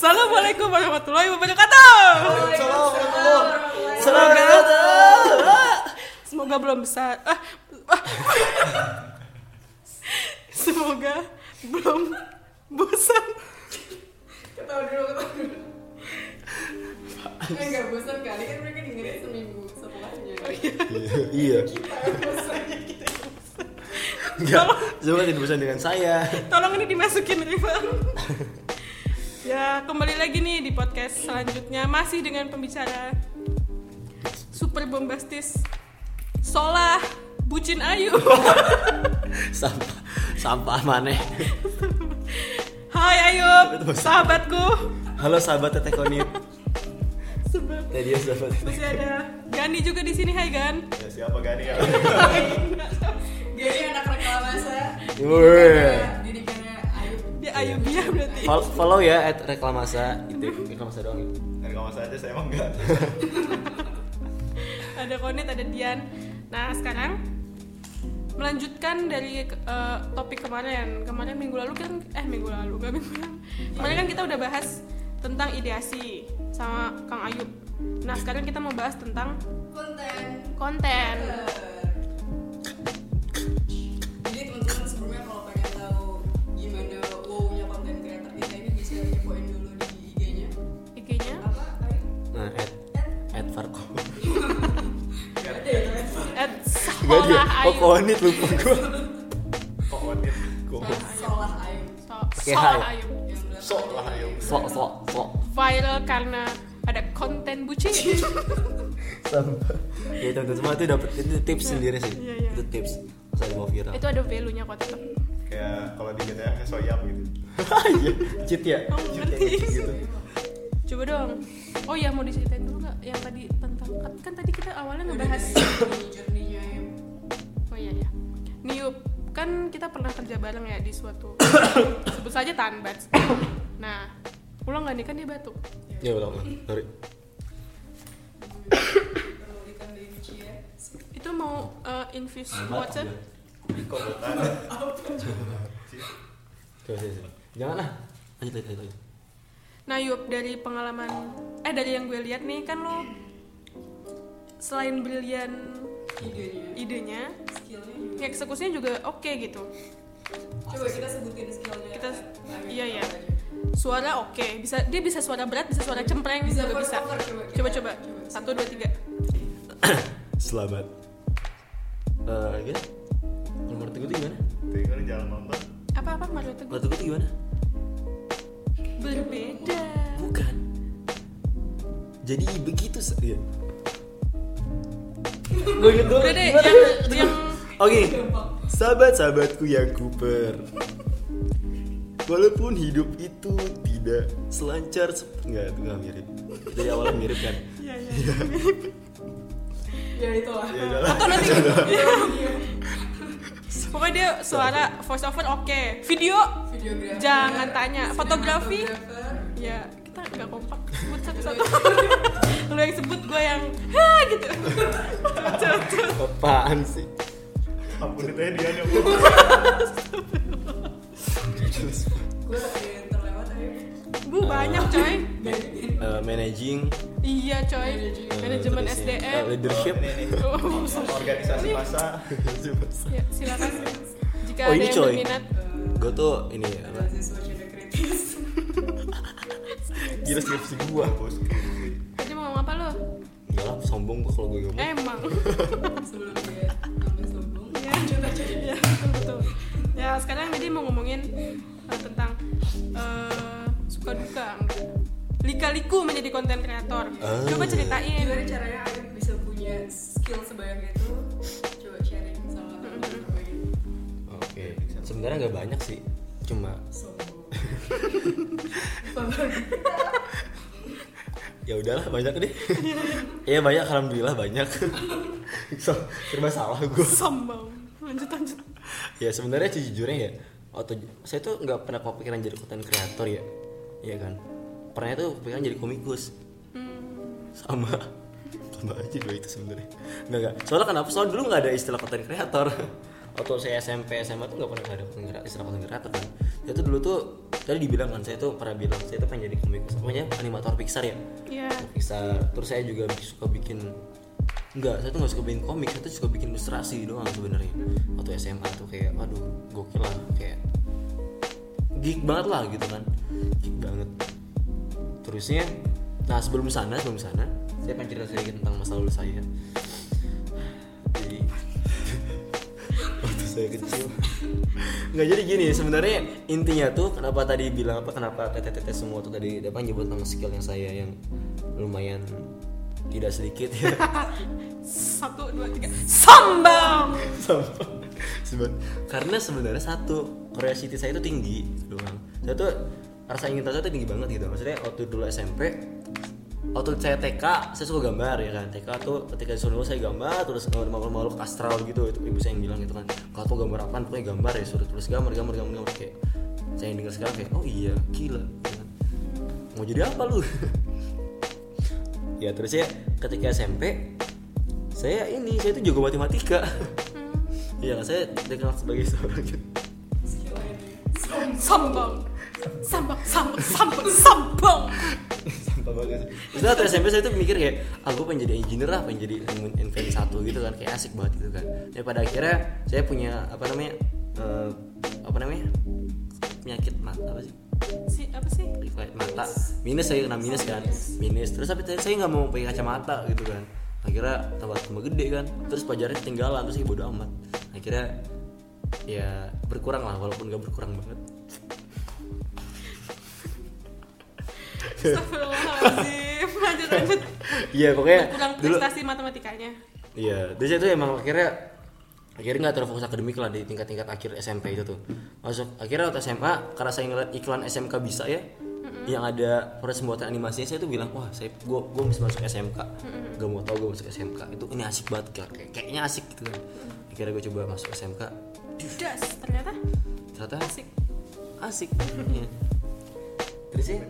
Assalamualaikum warahmatullahi wabarakatuh. Semoga semoga belum besar. Ah, ah. semoga belum bosan. Ketawa dulu, ketawa dulu. Eh nggak bosan kali kan mereka dengerin seminggu setelahnya. iya Kita yang bosan. enggak coba tidak bosan dengan saya Tolong ini dimasukin Rival. Ya kembali lagi nih di podcast selanjutnya masih dengan pembicara super bombastis Solah Bucin Ayu. sampah sampah mana Hai Ayub, sahabatku. halo sahabat teteh konit Sebab tadi ya sahabat masih ada Gani juga di sini. Hai Gan. Ya, siapa Gani ya? Gary anak reklamasa. Wih. Dia Ayubia berarti. follow, follow ya at reklamasa itu reklamasa doang itu Dari kamu saja saya emang enggak. ada Konit, ada Dian. Nah sekarang melanjutkan dari eh, topik kemarin. Kemarin minggu lalu kan, eh minggu lalu, gak minggu lalu. Kemarin kan kita udah bahas tentang ideasi sama Kang Ayub. Nah sekarang kita mau bahas tentang Konten. konten. Enggak dia oh Ayub. lupa Kok onit? Kok- Solah Ayu. So- Pakai Sekolah hai. Ayub. Sok lah ayo. sok sok sok Viral karena ada konten bucin. sampah ya teman-teman semua itu dapat itu tips sendiri sih Iya, iya. itu tips saya mau viral Itu ada value-nya kok tetap. Kayak kalau di GTA kayak soyap gitu. iya cheat ya Oh, cheat ya ngerti. gitu Coba dong. Oh ya mau diceritain dulu nggak yang tadi tentang kan, kan tadi kita awalnya ngebahas kan kita pernah kerja bareng ya di suatu sebut saja Tanbats. Nah, ulang nggak nih kan dia batuk. ya ulang ulang sorry. Itu mau uh, infuse water. Jangan lah lanjut lanjut lanjut Nah Yup dari pengalaman eh dari yang gue lihat nih kan lo selain brilian Idenya. idenya, Skillnya juga. eksekusinya juga oke gitu. Coba kita sebutin skillnya. Kita Ayu. iya ya. Aja? Suara oke, bisa dia bisa suara berat, bisa suara cempreng, Bisa juga bisa. coba. Coba Kita- coba. coba. Satu dua tiga. selamat eh gitu kalau menurut gue tuh gimana Tinggal di jalan nonton. Apa apa Teguh? menurut gue tuh gimana Berbeda. bukan jadi begitu iya gue inget dulu Udah deh, yang yang Oke, sahabat-sahabatku yang Cooper. Walaupun hidup itu tidak selancar sep- enggak itu enggak mirip. Itu dari awal mirip kan. Iya iya. Ya itulah. Ya lah. Atau nanti Pokoknya dia suara voice over oke. Video Videografer. Jangan tanya. Fotografi? ya kita nggak kompak sebut satu-satu. Lu yang sebut gue yang ha gitu. Apaan sih? Ampun itu dia nih. Gue terlewat banyak coy. Eh, managing Iya coy. eh, Manajemen ya, eh, SDM. leadership. Ini nih. Oh, Organisasi masa. ya, silakan. Jika Oh, ada ini, yang coy. berminat. gue tuh ini apa? Gila skripsi gua. Bos. Ngomong apa lo? Enggak lah, sombong kalau gue ngomong. Emang. Sebelum dia sampai sombong. ya, ya betul betul ya sekarang jadi mau ngomongin eh, tentang eh, suka duka lika-liku menjadi konten kreator Ah. coba ceritain Gimana caranya Ayu bisa punya skill sebanyak itu? Coba sharing sama teman-teman. Oke. Sebenarnya nggak banyak sih. Cuma Sombong. ya udahlah banyak deh. Iya banyak alhamdulillah banyak. so, serba salah gue. sombong lanjut lanjut. Ya sebenarnya sejujurnya ya waktu saya tuh nggak pernah kepikiran jadi konten kreator ya. Iya kan? Pernah tuh kepikiran jadi komikus. Sama. Sama aja dua itu sebenarnya. Nggak nggak. Soalnya kenapa soalnya dulu nggak ada istilah konten kreator waktu saya SMP SMA tuh nggak pernah ada kreator istilah kreator kan itu dulu tuh tadi dibilang kan saya tuh pernah bilang saya tuh pengen jadi komikus pokoknya animator Pixar ya. Iya. Pixar. Terus saya juga suka bikin enggak saya tuh nggak suka bikin komik saya tuh suka bikin ilustrasi doang sebenarnya. Waktu SMA tuh kayak aduh gokil lah kayak geek banget lah gitu kan. Geek banget. Terusnya nah sebelum sana sebelum sana saya pengen cerita sedikit tentang masa lalu saya. Jadi waktu saya kecil. Nggak jadi gini sebenarnya intinya tuh kenapa tadi bilang apa kenapa teteh-teteh semua tuh tadi apa nyebut tentang skill yang saya yang lumayan tidak sedikit ya. Satu, dua, tiga. Sambang. Seben- karena sebenarnya satu curiosity saya itu tinggi doang. Saya tuh rasa ingin tahu saya tuh tinggi banget gitu. Maksudnya waktu dulu SMP waktu saya TK saya suka gambar ya kan? TK tuh ketika disuruh saya gambar terus makhluk-makhluk astral gitu itu ibu saya yang bilang gitu kan. Kalau tuh gambar apa pokoknya gambar ya suruh tulis gambar gambar gambar gambar. Kayak saya yang dengar sekarang kayak oh iya gila. Mau jadi apa lu? Ya terus ya ketika SMP saya ini saya tuh jago matematika. Iya, saya dikenal sebagai seorang. Sambang. Sambang, sambang, sambang, sambang. Banget. Terus waktu SMP saya tuh mikir kayak, ah gue pengen jadi engineer lah, pengen jadi invent satu gitu kan, kayak asik banget gitu kan. Ya pada akhirnya saya punya apa namanya, eh, apa namanya, penyakit mata apa sih? Si apa sih? Mata minus saya kena minus kan, minus. Terus tapi saya nggak mau pakai kacamata gitu kan. Akhirnya tambah tambah gede kan, terus pelajarannya ketinggalan, terus saya bodo amat. Akhirnya ya berkurang lah, walaupun nggak berkurang banget. Astagfirullahaladzim. Lanjut, lanjut. Iya pokoknya Kurang dulu prestasi matematikanya. Iya, terus itu emang akhirnya akhirnya nggak terlalu fokus akademik lah di tingkat-tingkat akhir SMP itu tuh. Masuk akhirnya waktu SMA karena saya ngeliat iklan SMK bisa ya, yang ada proses pembuatan animasinya saya tuh bilang wah saya gua gua mesti masuk SMK, gak mau tau gua masuk SMK itu ini asik banget kayak kayaknya asik gitu kan. Akhirnya gue coba masuk SMK, Das, ternyata ternyata asik. asik. Iya. Terus ya,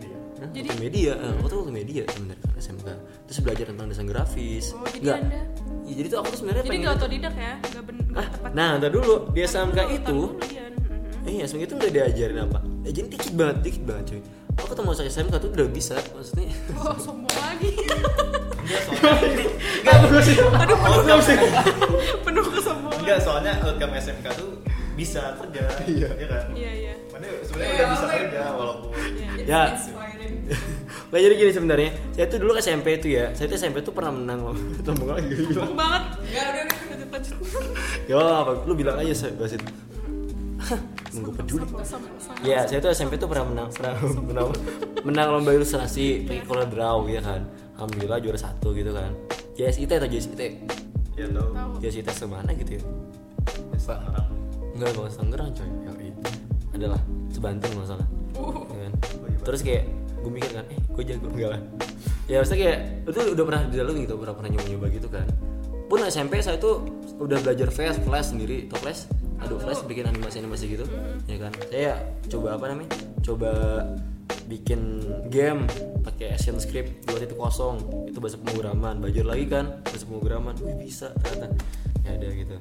Hah? Jadi- waktu media, eh, aku tuh waktu media sebenarnya kan SMK. Terus belajar tentang desain grafis. Oh, jadi Nggak. Anda- Iya, jadi tuh aku tuh sebenarnya Jadi pengen gak otodidak ya? Gak ben Ah, tepat. nah, ntar dulu di SMK dulu, itu. Mhm. iya SMK itu udah diajarin apa? Eh, jadi dikit banget, dikit banget cuy. Aku tuh masuk SMK tuh udah bisa, maksudnya. Oh, sombong lagi. Enggak soalnya Aduh, penuh, penuh kesombongan. Enggak soalnya outcome SMK tuh bisa kerja Iya kan Iya, iya. Mana sebenarnya Iya, udah bisa oke. kerja walaupun Iya. Ya. Nah jadi gini sebenarnya, saya tuh dulu ke SMP itu ya, saya tuh SMP tuh pernah menang loh. Sombong lagi gue bilang. Sombong banget. Enggak udah udah. Lanjut, lanjut. Ya apa, lu bilang aja saya basit. Nunggu peduli. Ya, saya tuh SMP tuh pernah menang, pernah menang, menang lomba ilustrasi pakai color draw ya kan. Alhamdulillah juara satu gitu kan. JSIT atau JSIT? ya tahu. JSIT semana gitu ya? Pak, orang Enggak, bukan Tangerang coy Ya, iya. Adalah Sebanten nggak salah Uh. Ya kan? Terus kayak gue mikir kan, eh gue jago Enggak lah Ya maksudnya kayak itu udah pernah dilalui gitu, pernah pernah nyoba-nyoba gitu kan. Pun SMP saya tuh udah belajar Flash, Flash sendiri, atau Flash? Aduh Flash bikin animasi-animasi gitu Ya kan, saya coba apa namanya? Coba bikin game pakai Asian Script 2.0 itu bahasa pemrograman belajar lagi kan bahasa pemrograman. Wih bisa ternyata. Ya ada gitu.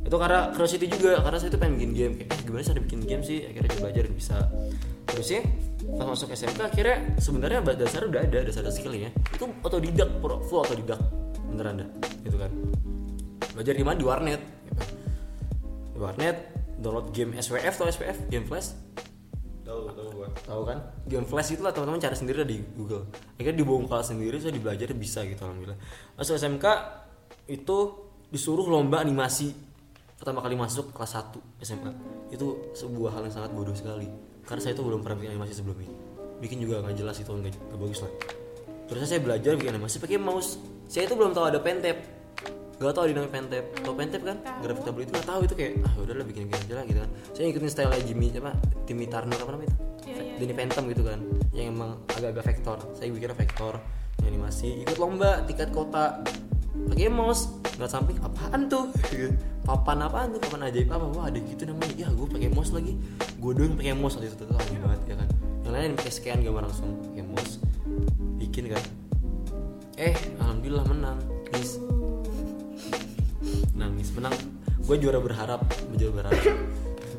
Itu karena curiosity juga karena saya tuh pengen bikin game. Eh, gimana sih ada bikin game sih? Akhirnya coba belajar bisa. Terus ya pas masuk SMK akhirnya sebenarnya dasar udah ada dasar skillnya. Itu otodidak pro- full otodidak. Beneran dah gitu kan. Belajar di mana? Di warnet gitu. di warnet download game SWF atau SPF game flash? Tahu tahu gua. Tahu kan? Game flash itu lah teman-teman cari sendiri di Google. Akhirnya dibongkar sendiri saya dibelajar bisa gitu alhamdulillah. Masuk SMK itu disuruh lomba animasi. Pertama kali masuk kelas 1 SMA itu sebuah hal yang sangat bodoh sekali karena saya itu belum pernah bikin animasi sebelumnya bikin juga nggak jelas itu nggak nggak bagus lah. Terus saya belajar bikin animasi pakai mouse. Saya itu belum tahu ada pentap Gak tau dinamika pentap Tau pentap kan? Gravitable itu gak tahu itu kayak Ah udahlah bikin bikin aja lah gitu kan. Saya ngikutin style Jimmy apa Timmy Turner apa namanya itu? Iya, iya, Denny Phantom gitu kan. Yang emang agak-agak vektor. Saya bikin vektor animasi. Ikut lomba tingkat kota pakai mouse nggak samping apaan tuh? Papan apaan tuh? Papan ajaib apa? Wah ada gitu namanya. Ya gue pakai mouse lagi. Gue doang pakai mouse waktu itu tuh banget ya kan? Yang lain pakai scan gambar langsung pakai mouse. Bikin kan? Eh alhamdulillah menang guys nangis menang. Gue juara berharap juara berharap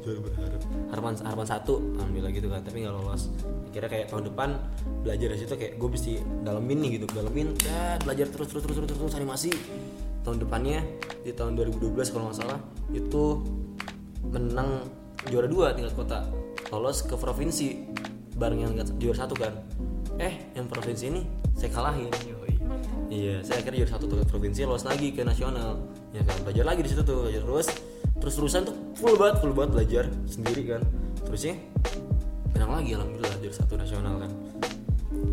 juara berharap. Harapan harapan satu alhamdulillah gitu kan. Tapi nggak lolos. Kira kayak tahun depan belajar dari situ kayak gue mesti dalemin nih gitu. Dalemin ya belajar terus terus terus terus terus animasi. Tahun depannya di tahun 2012 kalau nggak salah itu menang juara dua tingkat kota. Lolos ke provinsi bareng yang juara satu kan. Eh yang provinsi ini saya kalahin. Iya, saya akhirnya juara satu tuh ke provinsi, lolos lagi ke nasional. Ya kan, belajar lagi di situ tuh, belajar terus. Terus terusan tuh full banget, full banget belajar sendiri kan. Terusnya menang lagi alhamdulillah juara satu nasional kan.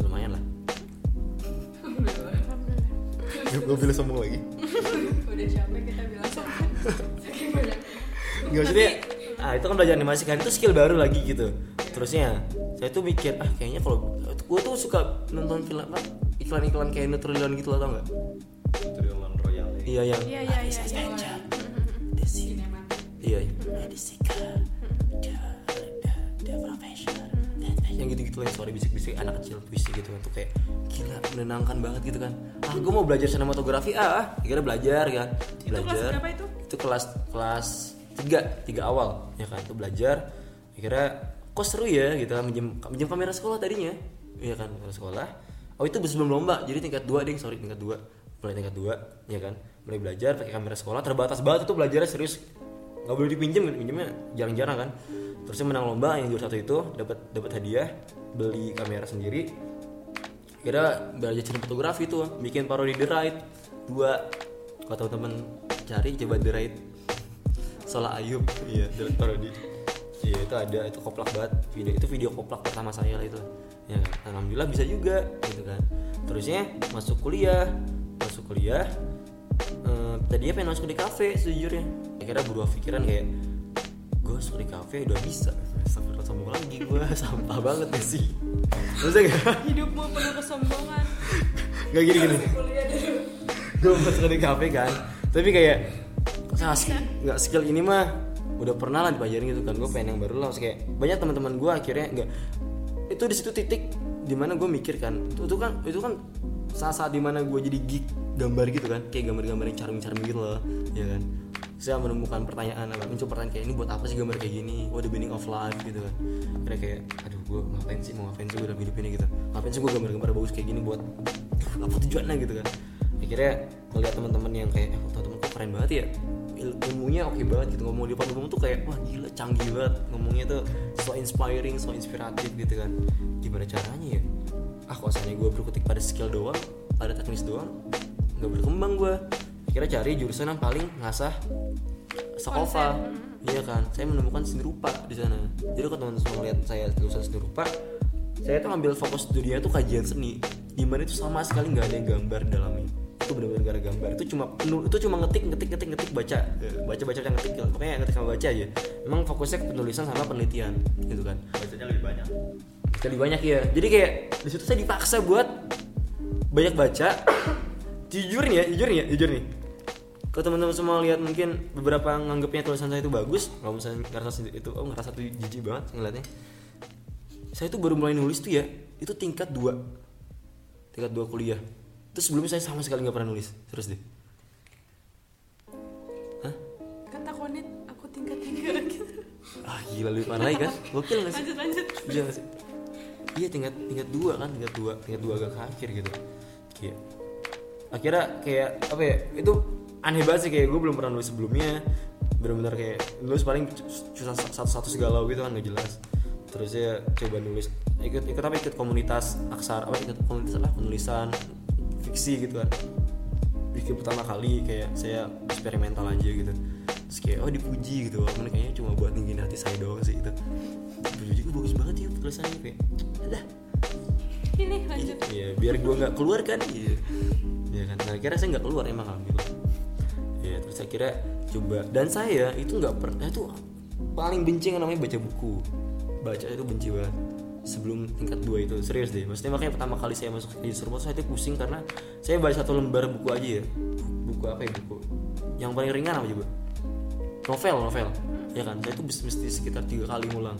Lumayan lah. Gue bilang sombong lagi. udah capek kita bilang sombong saking banyak Gak maksudnya ah itu kan belajar animasi kan itu skill baru lagi gitu terusnya saya tuh mikir ah kayaknya kalau gue tuh suka nonton film apa iklan-iklan kayak Neutralion gitu loh tau nggak Triulan Royal iya yang Iya iya iya. Iya. Iya. Yang gitu-gitu yang suara bisik-bisik. Anak kecil puisi gitu kan tuh kayak gila menenangkan banget gitu kan. Ah gue mau belajar sinematografi ah ah. Kira belajar kan Itu kelas belajar. berapa itu? itu kelas kelas tiga tiga awal ya kan. Itu belajar kira kok seru ya gitu kan. Minjem minjem kamera sekolah tadinya. Ya kan kamera sekolah. Oh itu sebelum lomba. Jadi tingkat dua ding. Sorry tingkat dua. Mulai tingkat dua ya kan. Mulai belajar pakai kamera sekolah. Terbatas banget itu belajarnya serius nggak boleh dipinjem pinjemnya jarang-jarang kan. Terusnya menang lomba yang juara satu itu dapat dapat hadiah beli kamera sendiri. Kira belajar fotografi tuh bikin parodi The Ride. Dua kalau teman-teman cari coba The Ride. Sola Ayub. Iya parodi. Iya itu ada itu koplak banget. Video itu video koplak pertama saya lah itu. Ya kan alhamdulillah bisa juga gitu kan. Terusnya masuk kuliah. Masuk kuliah eh, tadinya pengen masuk di kafe sejujurnya? Akhirnya berubah pikiran kayak gue masuk di kafe udah bisa. Astagfirullah sombong lagi gue sampah banget ya sih. Maksudnya gak, Hidupmu penuh kesombongan. gak gini gini. Gue masuk di kafe kan. Tapi kayak nah, skill, nggak skill ini mah udah pernah lah dipelajarin gitu kan. Gue pengen yang baru lah. Maksudnya kayak banyak teman-teman gue akhirnya nggak itu di situ titik di mana gue mikir kan. Itu, itu kan itu kan saat-saat di mana gue jadi geek gambar gitu kan kayak gambar-gambar yang charming-charming gitu loh ya kan. Saya menemukan pertanyaan apa muncul pertanyaan kayak ini buat apa sih gambar kayak gini? What the meaning of life gitu kan. Akhirnya kayak aduh gue ngapain sih mau ngapain sih gue dalam hidup ini gitu. Ngapain sih gue gambar-gambar bagus kayak gini buat apa tujuannya? gitu kan. Akhirnya ngeliat teman-teman yang kayak eh teman-teman kok keren banget ya Il- ilmunya oke banget gitu. Ngomong di depan umum tuh kayak wah gila canggih banget. Ngomongnya tuh so inspiring so inspiratif gitu kan. Gimana caranya ya? Ah kalau misalnya gue berkutik pada skill doang pada teknis doang nggak berkembang gue kira cari jurusan yang paling ngasah. Sakova iya kan? Saya menemukan seni rupa di sana. Jadi kalau teman-teman semua lihat saya lulusan seni rupa saya tuh ambil fokus studinya tuh kajian seni. Di mana itu sama sekali nggak ada yang gambar di dalamnya. Itu benar-benar gak ada gambar. Itu cuma penuh itu cuma ngetik ngetik ngetik ngetik baca. Baca baca baca ngetik. Pokoknya ngetik sama baca aja. Memang fokusnya ke penulisan sama penelitian gitu kan. Bacanya lebih banyak. Baca lebih banyak ya jadi kayak di situ saya dipaksa buat banyak baca jujur nih ya jujur nih ya jujur nih kalau teman-teman semua lihat mungkin beberapa nganggapnya tulisan saya itu bagus kalau misalnya ngerasa itu oh ngerasa tuh jijik banget ngeliatnya saya tuh baru mulai nulis tuh ya itu tingkat 2 tingkat 2 kuliah terus sebelumnya saya sama sekali nggak pernah nulis terus deh Hah? Kata konit aku tingkat tiga gitu. ah gila lebih parah lagi kan gokil nggak sih Lanjut lanjut. Iya sih? Iya tingkat tingkat dua kan tingkat dua tingkat dua agak akhir gitu. Kayak akhirnya kayak apa ya itu aneh banget sih kayak gue belum pernah nulis sebelumnya benar-benar kayak nulis paling cuma satu-satu segala gitu kan nggak jelas terus ya coba nulis ikut ikut apa ikut komunitas aksara apa ikut komunitas apa penulisan fiksi gitu kan bikin pertama kali kayak saya eksperimental aja gitu terus kayak oh dipuji gitu walaupun kayaknya cuma buat ninggin hati saya doang sih itu dipuji gue bagus banget ya tulisannya kayak alah Ini lanjut. Iya, biar gua nggak keluar kan. Iya. Iya kan. Nah, kira saya nggak keluar emang alhamdulillah. Iya, terus saya kira coba dan saya itu nggak pernah itu paling benci yang namanya baca buku. Baca itu benci banget. Sebelum tingkat 2 itu serius deh. Maksudnya makanya pertama kali saya masuk di Surabaya saya itu pusing karena saya baca satu lembar buku aja ya. Buku apa ya buku? Yang paling ringan apa coba? Novel, novel. Ya kan, saya itu mesti mesti sekitar tiga kali ngulang.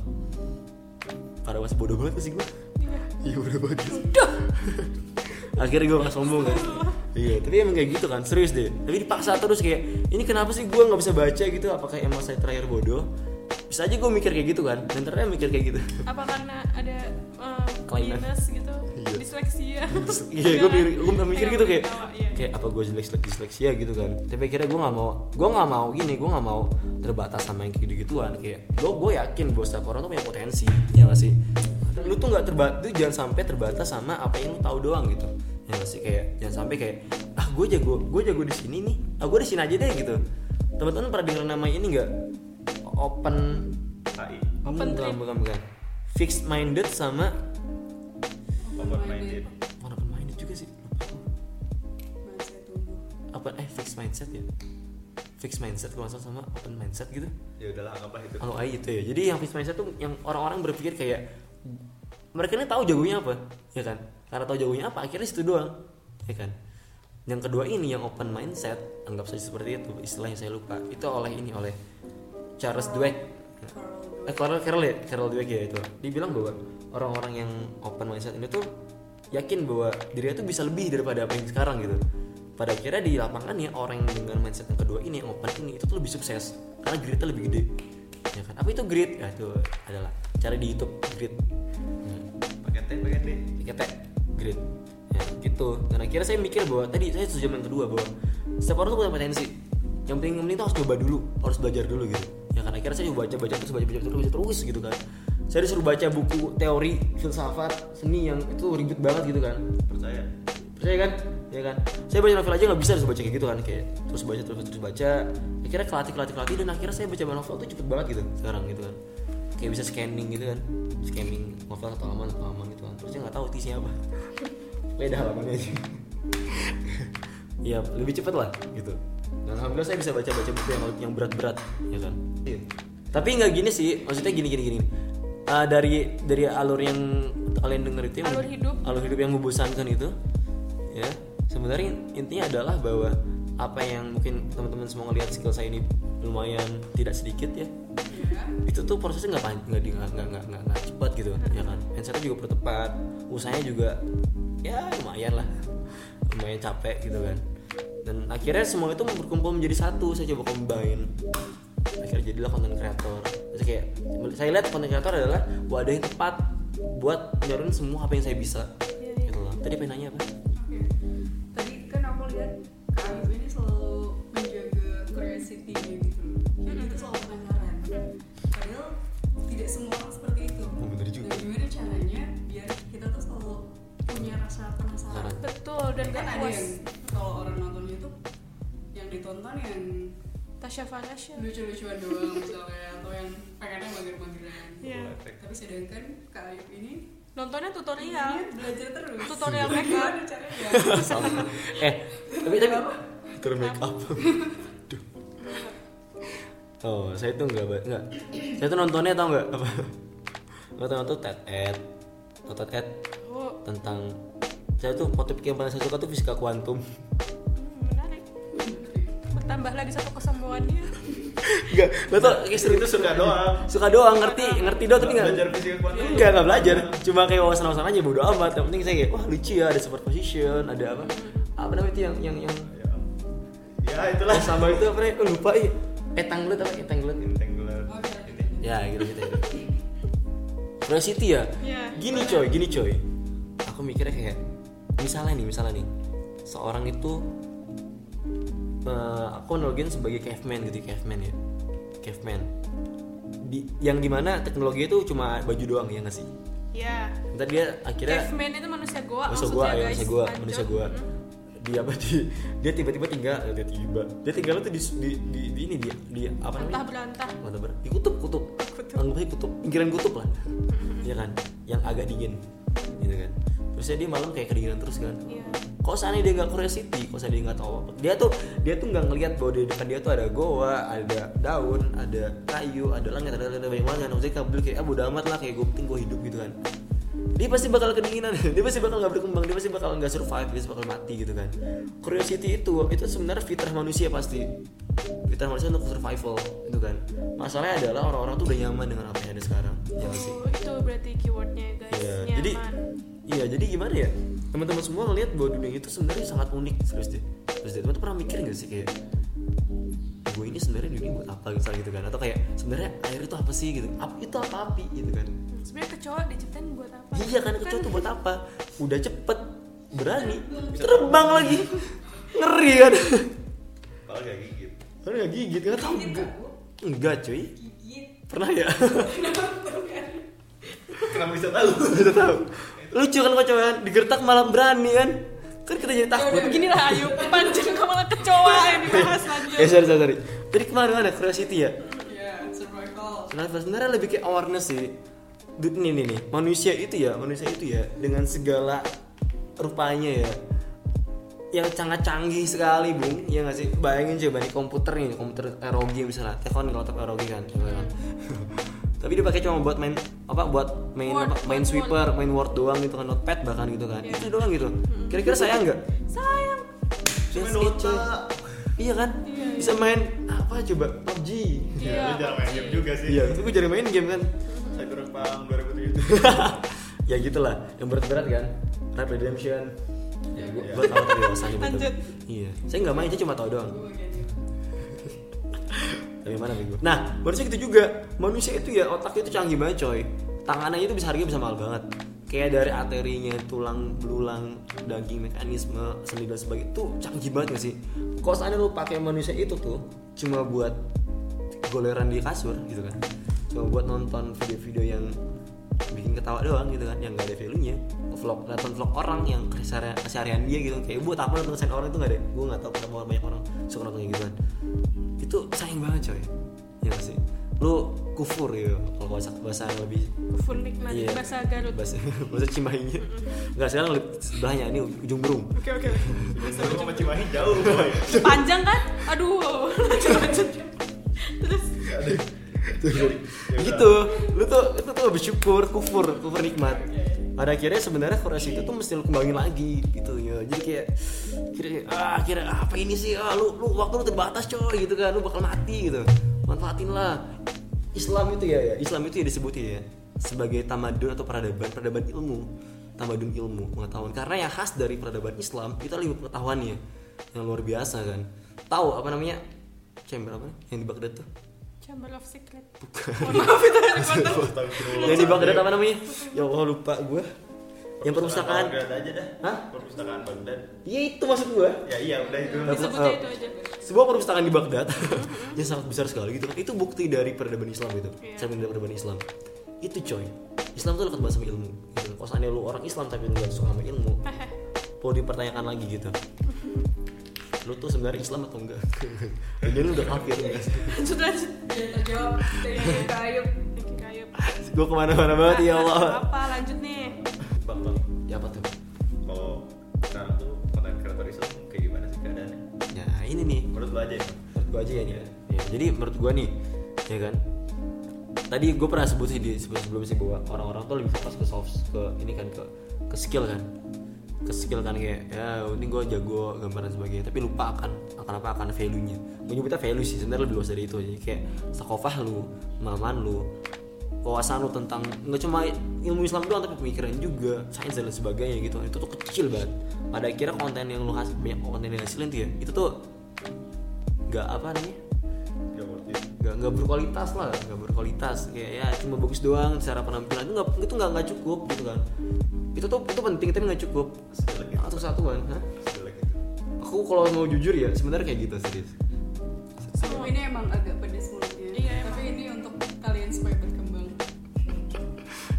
Karena masih bodoh banget sih gue. Iya udah bagus. Akhirnya gue gak sombong kan. Iya, tapi emang kayak gitu kan, serius deh. Tapi dipaksa terus kayak, ini kenapa sih gue nggak bisa baca gitu? Apakah emang saya terakhir bodoh? bisa aja gue mikir kayak gitu kan dan ternyata mikir kayak gitu apa karena ada uh, Kelainan. minus gitu Iya. disleksia iya gue mikir gue mikir gitu kayak iya. kayak apa gue disleksia disleksia gitu kan tapi akhirnya gue nggak mau gue nggak mau gini gue nggak mau terbatas sama yang kayak gituan kayak gue gue yakin bahwa setiap orang tuh punya potensi ya gak sih lu tuh nggak terbatas jangan sampai terbatas sama apa yang lu tahu doang gitu ya gak sih? Kayak jangan sampai kayak ah gue jago gue jago di sini nih. Ah gue di sini aja deh gitu. Teman-teman pernah dengar nama ini nggak? Open HI Open bukan, trip. bukan bukan. Fixed minded sama open minded. Mana open minded juga sih. Apa eh fixed mindset ya? Fixed mindset kalau nggak salah sama open mindset gitu. Ya udahlah anggaplah itu. Kalau AI itu ya. Jadi yang fixed mindset tuh yang orang-orang berpikir kayak mereka ini tahu jagonya apa ya kan karena tahu jagonya apa akhirnya situ doang ya kan? Yang kedua ini yang open mindset anggap saja seperti itu istilahnya saya lupa. Itu oleh ini oleh Charles Dweck eh Carol Carol ya? Carol Dweck ya itu. Dia bilang bahwa orang-orang yang open mindset ini tuh yakin bahwa dirinya tuh bisa lebih daripada apa yang sekarang gitu. Pada akhirnya di lapangan ya orang yang dengan mindset yang kedua ini yang open ini itu tuh lebih sukses. Karena gritnya lebih gede. Ya kan? Apa itu grit ya itu adalah cari di YouTube grit Hmm pakai T pakai T. kete grit ya gitu. Dan akhirnya saya mikir bahwa tadi saya setuju yang kedua bahwa setiap orang tuh punya potensi. Yang penting yang penting tuh harus coba dulu harus belajar dulu gitu. Ya kan akhirnya saya juga baca baca terus baca baca terus baca terus gitu kan. Saya disuruh baca buku teori filsafat seni yang itu ribet banget gitu kan. Percaya? Percaya kan? Ya kan? Saya baca novel aja nggak bisa harus baca kayak gitu kan kayak terus baca terus terus baca. Akhirnya kelatih kelatih kelatih dan akhirnya saya baca novel tuh cepet banget gitu sekarang gitu kan. Kayak bisa scanning gitu kan. Scanning novel atau halaman atau halaman gitu saya nggak tahu isinya apa beda halamannya aja. Iya lebih cepet lah gitu. Dan alhamdulillah saya bisa baca baca buku yang yang berat berat ya kan? Iya. tapi nggak gini sih maksudnya gini gini gini. Ah, dari dari alur yang kalian denger itu yang Alur hidup. alur hidup yang membosankan itu ya. Sebenarnya intinya adalah bahwa apa yang mungkin teman-teman semua ngelihat skill saya ini lumayan tidak sedikit ya ya itu tuh prosesnya nggak nggak di- nggak nggak nggak nggak- cepat gitu ya kan? Mindsetnya juga perlu tepat usahanya juga ya lumayan lah. Lumayan capek gitu kan. Dan akhirnya semua itu berkumpul menjadi satu saya coba combine. Akhirnya jadilah konten kreator Terus kayak saya lihat konten kreator adalah wadah yang tepat buat nyalurin semua apa yang saya bisa. Iya, gitu loh. Tadi pengen nanya apa? Oke. Tadi kan aku lihat Kak ini selalu Tasya Farasya lucu-lucuan doang misalnya atau yang pengennya mager-mageran. Iya. Tapi sedangkan Kak Ayu ini nontonnya tutorial. Belajar terus. Tutorial makeup. Sama. eh tapi tapi turun make up Duh. oh saya tuh nggak nggak. Saya tuh nontonnya tau nggak? Apa? Nggak tahu tuh TED Ed. Atau TED Ed? Oh. Tentang saya tuh topik yang paling saya suka tuh fisika kuantum bertambah lagi satu kesembuhannya nggak nggak tau kayak seru itu suka doang. Suka doang ngerti ngerti doang tapi nggak belajar fisika kuantum enggak nggak belajar. Cuma kayak wawasan wawasan aja bodo amat. Yang penting saya kayak wah lucu ya ada superposition ada apa. Apa namanya itu yang yang yang ya itulah. Sama itu apa namanya? Oh, lupa ih etanglet apa? Etanglet Entangler. Oke. ya gitu gitu Curiosity ya? Iya. gini coy gini coy. Aku mikirnya kayak misalnya nih misalnya nih. Seorang itu eh, aku analogin sebagai caveman gitu caveman ya. Caveman. Di yang di mana teknologi itu cuma baju doang ya nggak sih? Ya ntar dia akhirnya caveman itu manusia goa manusia gua ya manusia gua lanjut. manusia gua Mm. dia apa di dia tiba-tiba tinggal dia tiba dia tinggal tuh di di, di, di ini dia di apa namanya? Berantah Mantap ber di kutub kutub. Kutub. kutub pinggiran kutub lah. Ya kan? Yang agak dingin. Gitu kan. Terusnya dia malam kayak kedinginan terus kan? Iya. Kok seandainya dia nggak curiosity kok seandainya dia nggak tahu apa dia tuh dia tuh nggak ngelihat bahwa di depan dia tuh ada goa ada daun ada kayu ada langit ada, ada banyak banget kan. Maksudnya kabel kayak ah bodo amat lah kayak gue penting gue hidup gitu kan. Dia pasti bakal kedinginan. Dia pasti bakal nggak berkembang dia pasti bakal nggak survive dia pasti bakal mati gitu kan. Curiosity itu itu sebenarnya fitrah manusia pasti. Fitrah manusia untuk survival itu kan. Masalahnya adalah orang-orang tuh udah nyaman dengan apa yang ada sekarang. Ya nggak sih? Oh, itu berarti keywordnya guys. Iya, nyaman. jadi iya jadi gimana ya teman-teman semua ngelihat bahwa dunia itu sebenarnya sangat unik serius deh. Terus deh teman-teman pernah mikir nggak sih kayak gue ini sebenarnya dunia buat apa? Gitu gitu kan. Atau kayak sebenarnya air itu apa sih? gitu. Ap- itu apa api gitu kan. Sebenarnya kecoa diciptain buat apa? Iya kan kecoa tuh buat apa? Udah cepet berani terbang lagi. Ngeri kan? Padahal gak gigit. Kan nggak gigit nggak tahu. Enggak enggak cuy. Gigit. Pernah ya? Kenapa bisa tahu? Udah tahu lucu kan kecoa kan? Digertak malam berani kan? Kan kita jadi takut. beginilah ayo. Panjang ke malah kecoa yang dibahas lanjut eh sorry sorry sorry. Jadi kemarin ada curiosity ya? Ya survival. Sebenarnya lebih kayak awareness sih. Nih nih nih. Manusia itu ya manusia itu ya dengan segala rupanya ya. Yang sangat canggih sekali bung. Ya nggak sih? Bayangin coba nih komputer nih komputer ROG misalnya. Telepon kalau tetap ROG kan coba kan tapi dipakai cuma buat main apa buat main Word, apa, main Word, sweeper main word doang gitu kan notepad bahkan gitu kan. Iya. itu doang gitu. Kira-kira sayang nggak? Sayang. Just Main Dota. iya kan? Iya, bisa main apa coba PUBG Ya, Iya, lu jarang main game juga sih. iya itu gue jarang main game kan. Cyberpunk 2007. ya gitulah yang berat-berat kan. Red Redemption. Ya gue Iya. gue tahu tadi rasanya betul Lanjut. iya. Saya nggak main saya cuma tahu doang gue bagian tapi mana gue nah manusia gitu juga. Manusia itu ya otaknya itu canggih banget coy. Tangannya itu bisa harganya bisa mahal banget. Kayak dari arterinya tulang belulang daging mekanisme sendi dan sebagainya itu canggih banget gak sih? Kalau seandainya lu pakai manusia itu tuh cuma buat goleran di kasur gitu kan. Cuma buat nonton video-video yang bikin ketawa doang gitu kan yang gak ada value nya vlog nonton vlog orang yang keseharian keseharian dia gitu. Kayak buat apa nonton keseharian orang itu gak ada gue gak tahu kenapa banyak orang suka nonton kayak gituan. Itu sayang banget coy. Ya gak sih? Lu kufur ya kalau bahasa bahasa yang lebih full nikmat Iya. bahasa Garut. Bahasa bahasa Cimahinya nggak sekarang lebih sebelahnya ini ujung burung oke. Oke Lu sama Cimahi jauh boy. panjang kan? Aduh. Lanjut lanjut terus gitu. Lu tuh itu tuh bersyukur kufur kufur nikmat. Pada akhirnya sebenarnya korelasi itu tuh mesti lu kembangin lagi gitu ya. Jadi kayak kira ah kira apa ini sih? Ah lu lu waktu lu terbatas coy gitu kan. Lu bakal mati gitu. Manfaatin lah. Islam itu ya, ya. Islam itu ya disebut ya sebagai tamadun atau peradaban peradaban ilmu. Tamadun ilmu pengetahuan. Karena yang khas dari peradaban Islam itu ilmu pengetahuannya. Yang luar biasa kan. Tahu apa namanya? Chamber apa yang di Baghdad tuh Chamber of Secret. Maaf itu yang di Baghdad apa namanya? Ya Allah lupa gue yang perpustakaan. Baghdad aja dah. Hah? Perpustakaan Baghdad. iya itu maksud gue Ya iya udah itu. disebutnya itu aja sebuah perpustakaan di Baghdad. Yang sangat besar sekali gitu. Kan itu bukti dari peradaban Islam gitu. Iya. cermin dari peradaban Islam. Itu coy. Islam tuh dekat banget sama ilmu gitu. Kalau seandainya lu orang Islam tapi lu gak suka sama ilmu mau dipertanyakan lagi gitu lu tuh sebenarnya Islam atau enggak? Jadi lu udah kafir enggak sih lanjut lanjut Jangan terjawab dari kayu Bikin kayu gue ke mana-mana banget ya Allah. Apa lanjut nih. Bang, bang. ya apa tuh? Kalau sekarang tuh konten kreator Islam kayak gimana sih keadaannya? ya ini nih. Menurut lu aja ya? menurut gue aja ya nih. Ya. Ya, jadi menurut gue nih ya kan? Tadi gue pernah sebut sih di sebelum sebelum sih bahwa orang-orang tuh lebih fokus ke soft ke ini kan ke ke skill kan ke skill kan kayak ya ini gue jago gambar dan sebagainya tapi lupa akan akan apa akan value nya gue nyebutnya value sih sebenarnya lebih luas dari itu jadi kayak sakofah lu pemahaman lu wawasan lu tentang nggak cuma ilmu Islam doang tapi pemikiran juga sains dan sebagainya gitu. Itu tuh kecil banget. Pada akhirnya konten yang lu hasil banyak konten yang hasilin tuh ya itu tuh nggak apa namanya. Nggak nggak berkualitas lah nggak berkualitas. Kayak ya cuma bagus doang secara penampilan. Itu nggak itu nggak nggak cukup gitu kan. Itu tuh itu penting tapi nggak cukup. Satu satuan Hah? Aku kalau mau jujur ya sebenarnya kayak gitu serius Tapi ini emang agak pedes mulutnya. Iya, emang. Tapi ini untuk kalian supaya berkembang.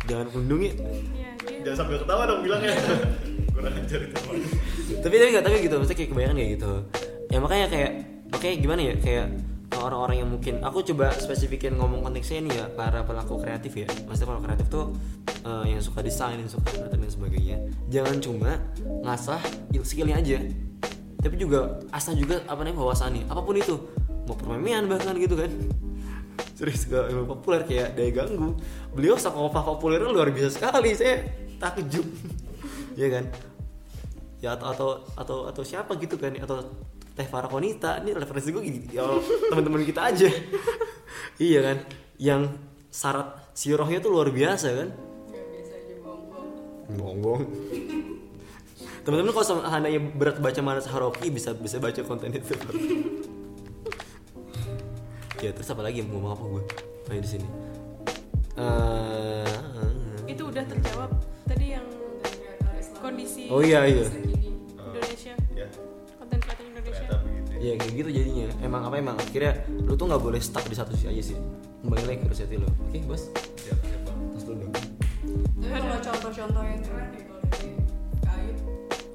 Jangan kundung ya Iya, dia Jangan sambil ketawa dong bilangnya. Kurang ajar itu. tapi tapi nggak tapi gitu maksudnya kayak kebanyakan kayak gitu. Ya makanya kayak oke gimana ya kayak orang-orang yang mungkin aku coba spesifikin ngomong konteksnya nih ya para pelaku kreatif ya. Maksudnya pelaku kreatif tuh eh, yang suka desain yang suka art dan sebagainya. Jangan cuma ngasah il- skillnya aja. Tapi juga asah juga apa namanya wawasannya. Apa pun itu. Mau permainan bahkan gitu kan. Serius gak ilmu populer kayak daya ganggu. Beliau sakopah populernya luar biasa sekali saya takjub. Ya kan? Ya atau atau atau atau siapa gitu kan atau Teh Farah Konita ini referensi gue gitu ya teman-teman kita aja. Iya kan? Yang syarat sirohnya tuh luar biasa kan? Gak biasa aja bohong-bohong bohong teman-teman kalau seandainya berat baca Manas Haroki bisa bisa baca konten itu. Ya terus apa lagi mau ngomong apa gue main di sini. Eh, itu udah terjawab tadi yang kondisi oh iya iya gitu jadinya. Emang apa emang akhirnya lu tuh nggak boleh stuck di satu sisi aja sih. Kembali lagi ke lo oke bos? Siapa siapa terus lu dong Tapi kalau contoh-contoh yang keren ya kalau dari Kayub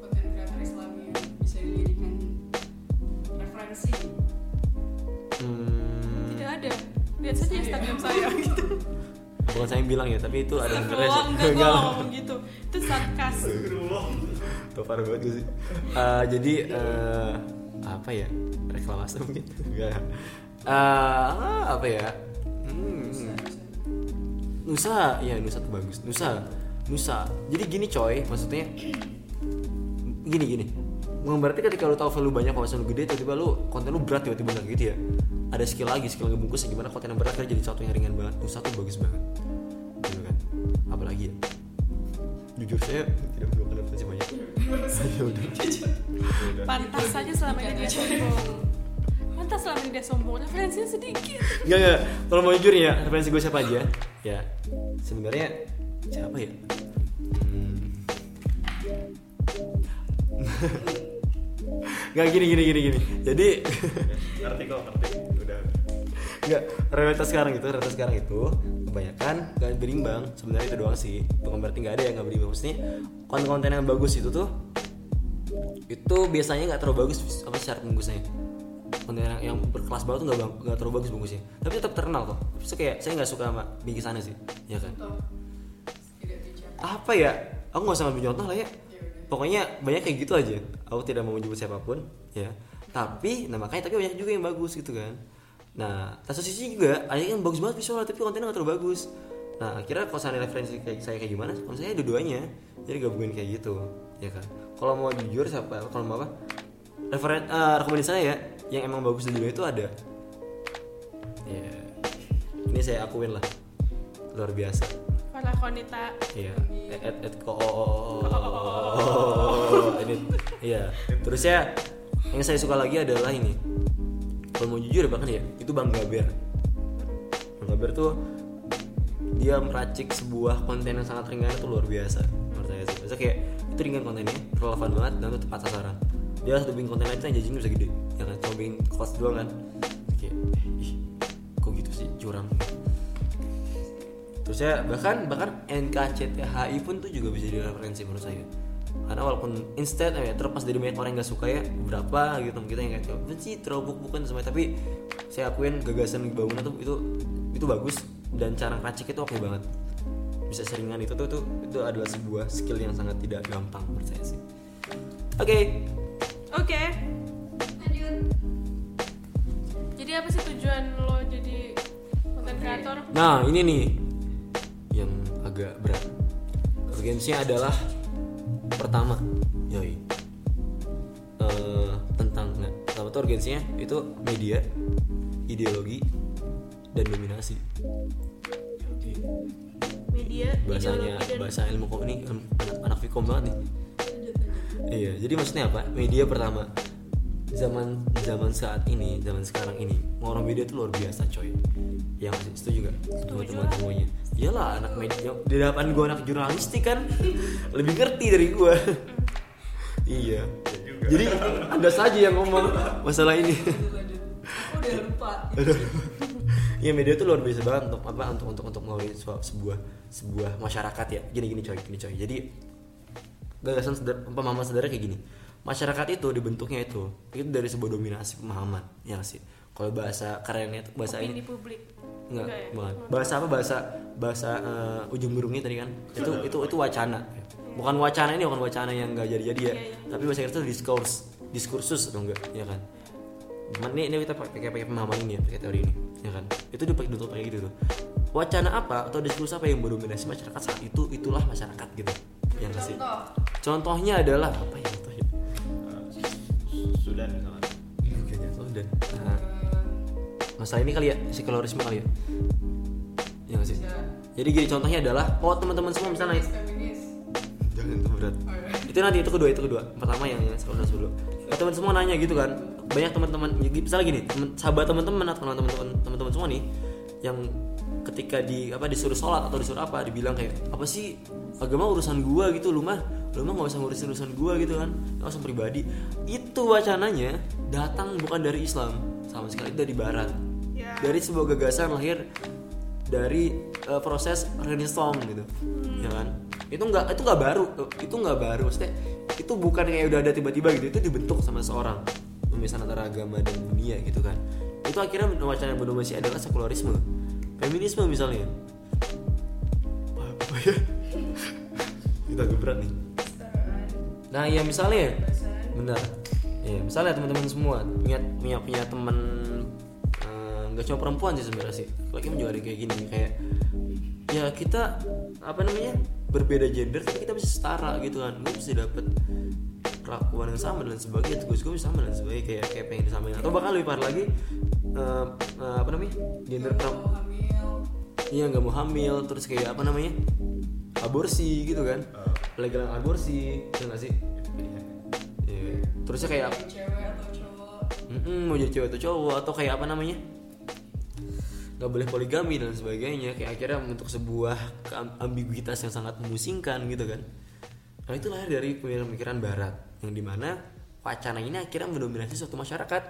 konten kreator Islam yang bisa dijadikan referensi. hmm, tidak ada. Lihat saja Instagram saya gitu. Bukan saya yang bilang ya tapi itu ada yang Wah, enggak Enggak. ngomong gitu. Itu sarkas. Tuh parah banget gue sih? Eh, jadi eh, apa ya? Reklamasi mungkin enggak. Eh, apa ya? Hmm, Nusa ya Nusa tuh bagus. Nusa Nusa. Jadi gini coy maksudnya gini gini. Berarti ketika lu tahu value banyak kawasan lu gede tiba-tiba lu konten lu berat tiba-tiba nggak gitu ya? Ada skill lagi skill ngebungkus gimana konten yang berat akhirnya jadi satu yang ringan banget. Nusa tuh bagus banget. Gitu kan? Apalagi ya jujur saya tidak melakukan referensi banyak ya udah Udah. pantas saja selama ini dia sombong pantas selama ini dia sombong referensinya sedikit Enggak enggak. Kalau mau jujur ya, referensi gue siapa aja? Ya, sebenarnya siapa ya? Hmm. Enggak gini gini gini gini. Jadi ngerti kok ngerti enggak realitas sekarang itu, realitas sekarang itu kebanyakan gak berimbang. Sebenarnya itu doang sih. Bukan berarti nggak ada yang nggak berimbang. Maksudnya konten-konten yang bagus itu tuh itu biasanya nggak terlalu bagus apa secara bungkusnya? Konten yang, yang berkelas banget tuh nggak bang- nggak terlalu bagus bungkusnya. Tapi tetap terkenal kok. Terus kayak saya nggak suka sama bingkisannya sih. Ya kan? Apa ya? Aku nggak usah ngambil contoh lah ya Ya. Pokoknya banyak kayak gitu aja. Aku tidak mau menyebut siapa pun ya. Tapi nah makanya tapi banyak juga yang bagus gitu kan nah satu sisi juga ada yang bagus banget visual tapi kontennya nggak terlalu bagus nah akhirnya kalau saya referensi kayak saya kayak gimana kalau saya dua-duanya jadi gabungin kayak gitu ya kan kalau mau jujur siapa kalau mau apa referen eh, rekomendasi saya ya yang emang bagus di dunia itu ada ya ini saya akuin lah luar biasa para konita Iya, at at ko ini iya. Terus ya yang saya suka lagi adalah ini. Kalau mau jujur ya bahkan ya, itu Bang Gaber. Bang Gaber tuh dia meracik sebuah konten yang sangat ringan itu luar biasa menurut saya sih. Maksudnya kayak itu ringan kontennya, relevan banget dan itu tepat sasaran. Dia satu bikin konten aja yang jajan bisa gede, ya kan? Cuma bikin cost doang kan. Kayak, ih, kok gitu sih curang terus ya bahkan bahkan NKCTHI pun tuh juga bisa jadi referensi menurut saya karena walaupun instead eh, terlepas dari banyak orang yang gak suka ya berapa gitu kita yang kayak sih terlalu bukan semuanya tapi saya akuin gagasan bangunan tuh itu itu bagus dan cara racik itu oke banget. Bisa seringan itu tuh, tuh itu adalah sebuah skill yang sangat tidak gampang menurut saya sih. Oke. Oke. Lanjut. jadi apa sih tujuan lo jadi konten kreator Nah ini nih yang agak berat. Urgensinya adalah pertama, yoi, Eh, tentang nggak? Pertama tuh urgensinya itu media, ideologi, dan dominasi. media Bahasanya dan bahasa ilmu kok ini anak anak fikom banget nih. Iya, jadi maksudnya apa? Media pertama zaman zaman saat ini, zaman sekarang ini, ngorong media itu luar biasa, coy. Ya masih setuju gak? Teman-teman semuanya. Iyalah anak media di depan gue anak jurnalistik kan lebih ngerti dari gue. iya. Jadi anda saja yang ngomong masalah ini. Udah lupa. Iya media tuh luar biasa banget untuk apa? Untuk untuk untuk melalui sebuah sebuah, sebuah masyarakat ya. Gini gini coy, gini coy. Jadi gagasan seder, pemahaman sederhana kayak gini. Masyarakat itu dibentuknya itu itu dari sebuah dominasi pemahaman ya sih. Kalau bahasa kerennya itu bahasa opini ini publik enggak, Enggak ya? bukan. Bahasa apa bahasa bahasa eh, ujung burungnya tadi kan. Itu itu itu wacana. Bukan wacana ini bukan wacana yang enggak jadi-jadi ya. Iya, iya. Tapi bahasa Inggris itu discourse, diskursus atau enggak, ya kan. Cuman ini, ini kita pakai pakai pemahaman ini ya, pakai teori ini, ya kan. Itu dipakai ditutup kayak gitu tuh. Wacana apa atau diskursus apa yang mendominasi masyarakat saat itu itulah masyarakat gitu. Yang nggak sih. Contoh. Contohnya adalah apa ya contohnya? Eh, Sudan misalnya Kayaknya oh, dan nah, masalah ini kali ya sekularisme kali ya. Ya sih. Jadi gini contohnya adalah oh teman-teman semua misalnya feminis. jangan itu berat Oh, iya. itu nanti itu kedua itu kedua pertama yang yang sekolah dulu kalau teman semua nanya gitu kan banyak teman-teman misalnya gini temen, sahabat teman-teman atau teman-teman teman-teman semua nih yang ketika di apa disuruh sholat atau disuruh apa dibilang kayak apa sih agama urusan gua gitu lu mah lu mah nggak usah ngurusin urusan gua gitu kan urusan pribadi itu wacananya datang bukan dari Islam sama sekali dari Barat. Ya. dari sebuah gagasan lahir dari eh, proses Renaissance gitu. Ya kan? Itu nggak itu nggak baru itu nggak baru. Maksudnya itu bukan kayak udah ada tiba-tiba gitu itu dibentuk sama seorang pemisahan antara agama dan dunia gitu kan. Itu akhirnya wacana yang mendominasi adalah sekularisme. Feminisme misalnya. Apa ya? Kita berat nih. Nah ya misalnya. Benar ya misalnya teman-teman semua punya punya punya teman eh, nggak cuma perempuan sih sebenarnya sih. Lagi juga ada kayak gini kayak ya kita apa namanya berbeda gender tapi kita bisa setara gitu kan. Gue bisa dapet perlakuan yang sama dan sebagainya tugas gue bisa sama dan sebagainya kayak kayak pengen disamain. Atau bahkan lebih parah lagi eh, eh, apa namanya gender perempuan iya nggak mau hamil terus kayak apa namanya aborsi gitu kan. Legal aborsi ya nggak sih. Terusnya kayak jadi cewek atau cowok? Mm-mm, mau jadi cewek atau cowok atau kayak apa namanya? Nggak boleh poligami dan sebagainya. Kayak akhirnya membentuk sebuah ambiguitas yang sangat memusingkan gitu kan. Nah itu lahir dari pemikiran-pemikiran barat yang di mana wacana ini akhirnya mendominasi suatu masyarakat.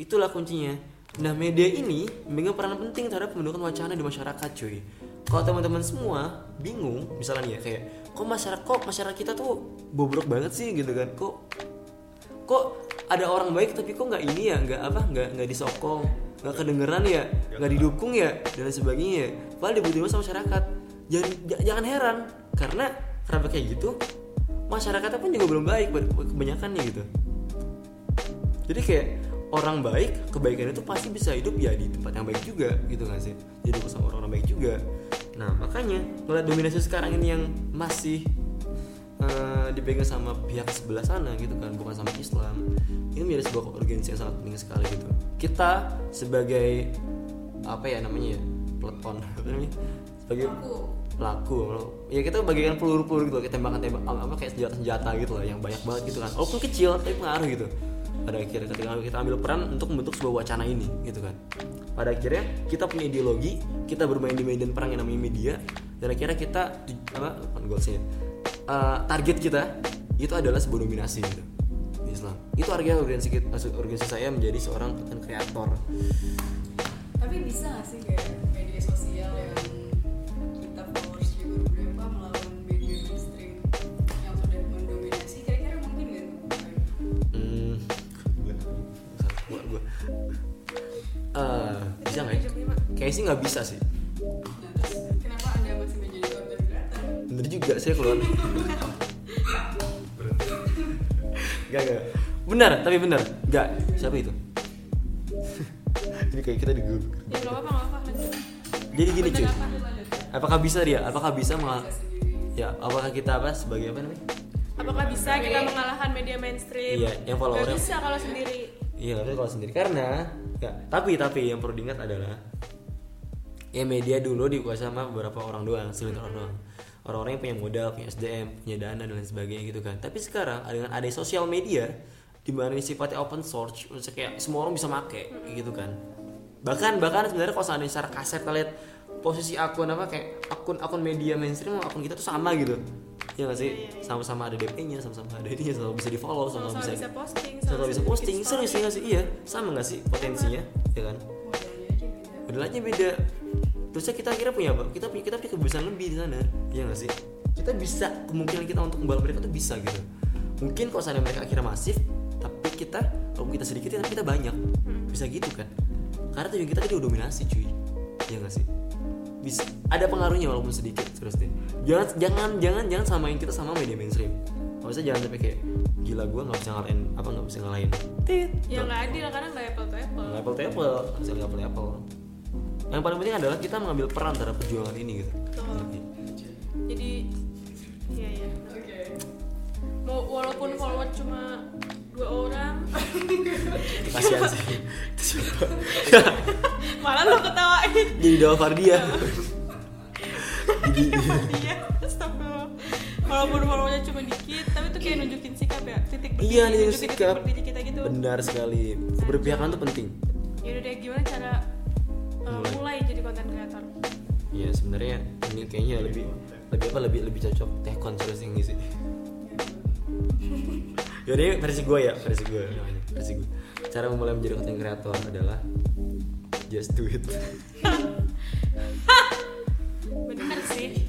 Itulah kuncinya. Nah media ini memegang peran penting terhadap pembentukan wacana di masyarakat cuy. Kalau teman-teman semua bingung misalnya ya kayak kok masyarakat kok masyarakat kita tuh bobrok banget sih? Gitu kan. Kok kok ada orang baik tapi kok nggak ini ya? Nggak apa? Nggak nggak disokong. Nggak kedengeran ya? Nggak didukung ya? Dan sebagainya ya? Padahal dibutuhin sama masyarakat. Jangan j- jangan heran. Karena kenapa kayak gitu? Masyarakatnya pun juga belum baik kebanyakan nih gitu. Jadi kayak orang baik kebaikan itu pasti bisa hidup ya di tempat yang baik juga gitu nggak sih? Jadi sama orang-orang baik juga. Nah makanya melihat dominasi sekarang ini yang masih eh, dipegang sama pihak sebelah sana gitu kan bukan sama Islam. Ini menjadi sebuah urgensi yang sangat penting sekali gitu. Kita sebagai apa ya namanya ya peleton sebagai aku pelaku. Ya kita bagikan peluru-peluru gitu loh, kayak tembakan-tembak apa kayak senjata-senjata gitu loh yang banyak banget gitu kan. Walaupun kecil tapi pengaruh gitu. Pada akhirnya ketika kita ambil peran untuk membentuk sebuah wacana ini gitu kan. Pada akhirnya kita punya ideologi kita bermain di medan perang yang namanya media dan akhirnya kita apa bukan goalsnya uh, target kita itu adalah sebuah dominasi gitu di Islam. Itu harga urgensi kita maksud urgensi saya menjadi seorang content creator. Tapi bisa gak sih kayak media sosial yang kita followers juga beberapa melawan media mainstream yang sudah mendominasi? Kira-kira mungkin gak hmm gua gua. Eh, bisa nggak ya? Kayaknya sih nggak bisa sih. Bener juga saya keluar. Gak gak. Benar, tapi benar. Gak. Siapa itu? Ini kayak kita ya nggak apa-apa lanjut Jadi gini cuy. Apakah bisa dia? Apakah bisa mengal bisa sendiri ya? Apakah kita apa sebagai apa namanya? apakah bisa kita mengalahkan media mainstream Iya, yang followernya- bisa kalau sendiri Iya, tapi kalau sendiri karena ya, tapi tapi yang perlu diingat adalah ya media dulu dikuasai sama beberapa orang doang, segelintir orang doang. Orang-orang yang punya modal, punya SDM, punya dana dan lain sebagainya gitu kan. Tapi sekarang dengan ada sosial media di mana sifatnya open source, maksudnya kayak semua orang bisa make gitu kan. Bahkan bahkan sebenarnya kalau seandainya secara kasar kita lihat posisi akun apa kayak akun akun media mainstream sama akun kita tuh sama gitu. Ya nggak sih? Sama-sama ada DP-nya, sama-sama ada ini, sama bisa di follow, sama, sama-sama bisa bisa posting sama bisa posting serius story. ya nggak sih iya sama nggak sih potensinya ya kan modalnya aja beda modal aja beda terusnya kita kira punya apa? Kita punya kita punya kebebasan lebih di sana. Ya nggak sih? Kita bisa kemungkinan kita untuk membalas mereka tuh bisa gitu. Mungkin kalau seandainya mereka akhirnya masif tapi kita walaupun kita sedikit tapi kita banyak. Bisa gitu kan? Karena tujuan kita tadi udah dominasi cuy. Ya nggak sih? Bisa ada pengaruhnya walaupun sedikit terus deh. Jangan jangan jangan jangan samain kita sama media mainstream. Kalau bisa jangan sampai kayak gila gue nggak bisa ngalahin apa nggak bisa ngalahin. Tit ya nggak adil karena nggak apple to apple. Nggak apple to apple. Nggak apple to apple yang paling penting adalah kita mengambil peran terhadap perjuangan ini gitu. Betul. jadi iya ya oke. Mau walaupun follower cuma dua orang. Kasihan sih. Malah lo ketawain. Jadi Dawa Fardia. Jadi dia astagfirullah. Walaupun followernya cuma dikit tapi itu kayak nunjukin sikap ya. Titik berdiri Iya, nunjukin nunjukin sikap. titik berdiri kita gitu. Itu benar sekali. Keberpihakan tuh penting. Yaudah deh gimana cara uh, Mulai. mulai jadi konten kreator Iya sebenarnya ini kayaknya lebih lebih apa lebih lebih cocok teh konspirasi sih Yaudah ini versi gue ya versi gue namanya versi gue cara memulai menjadi konten kreator adalah just do it. Bener sih.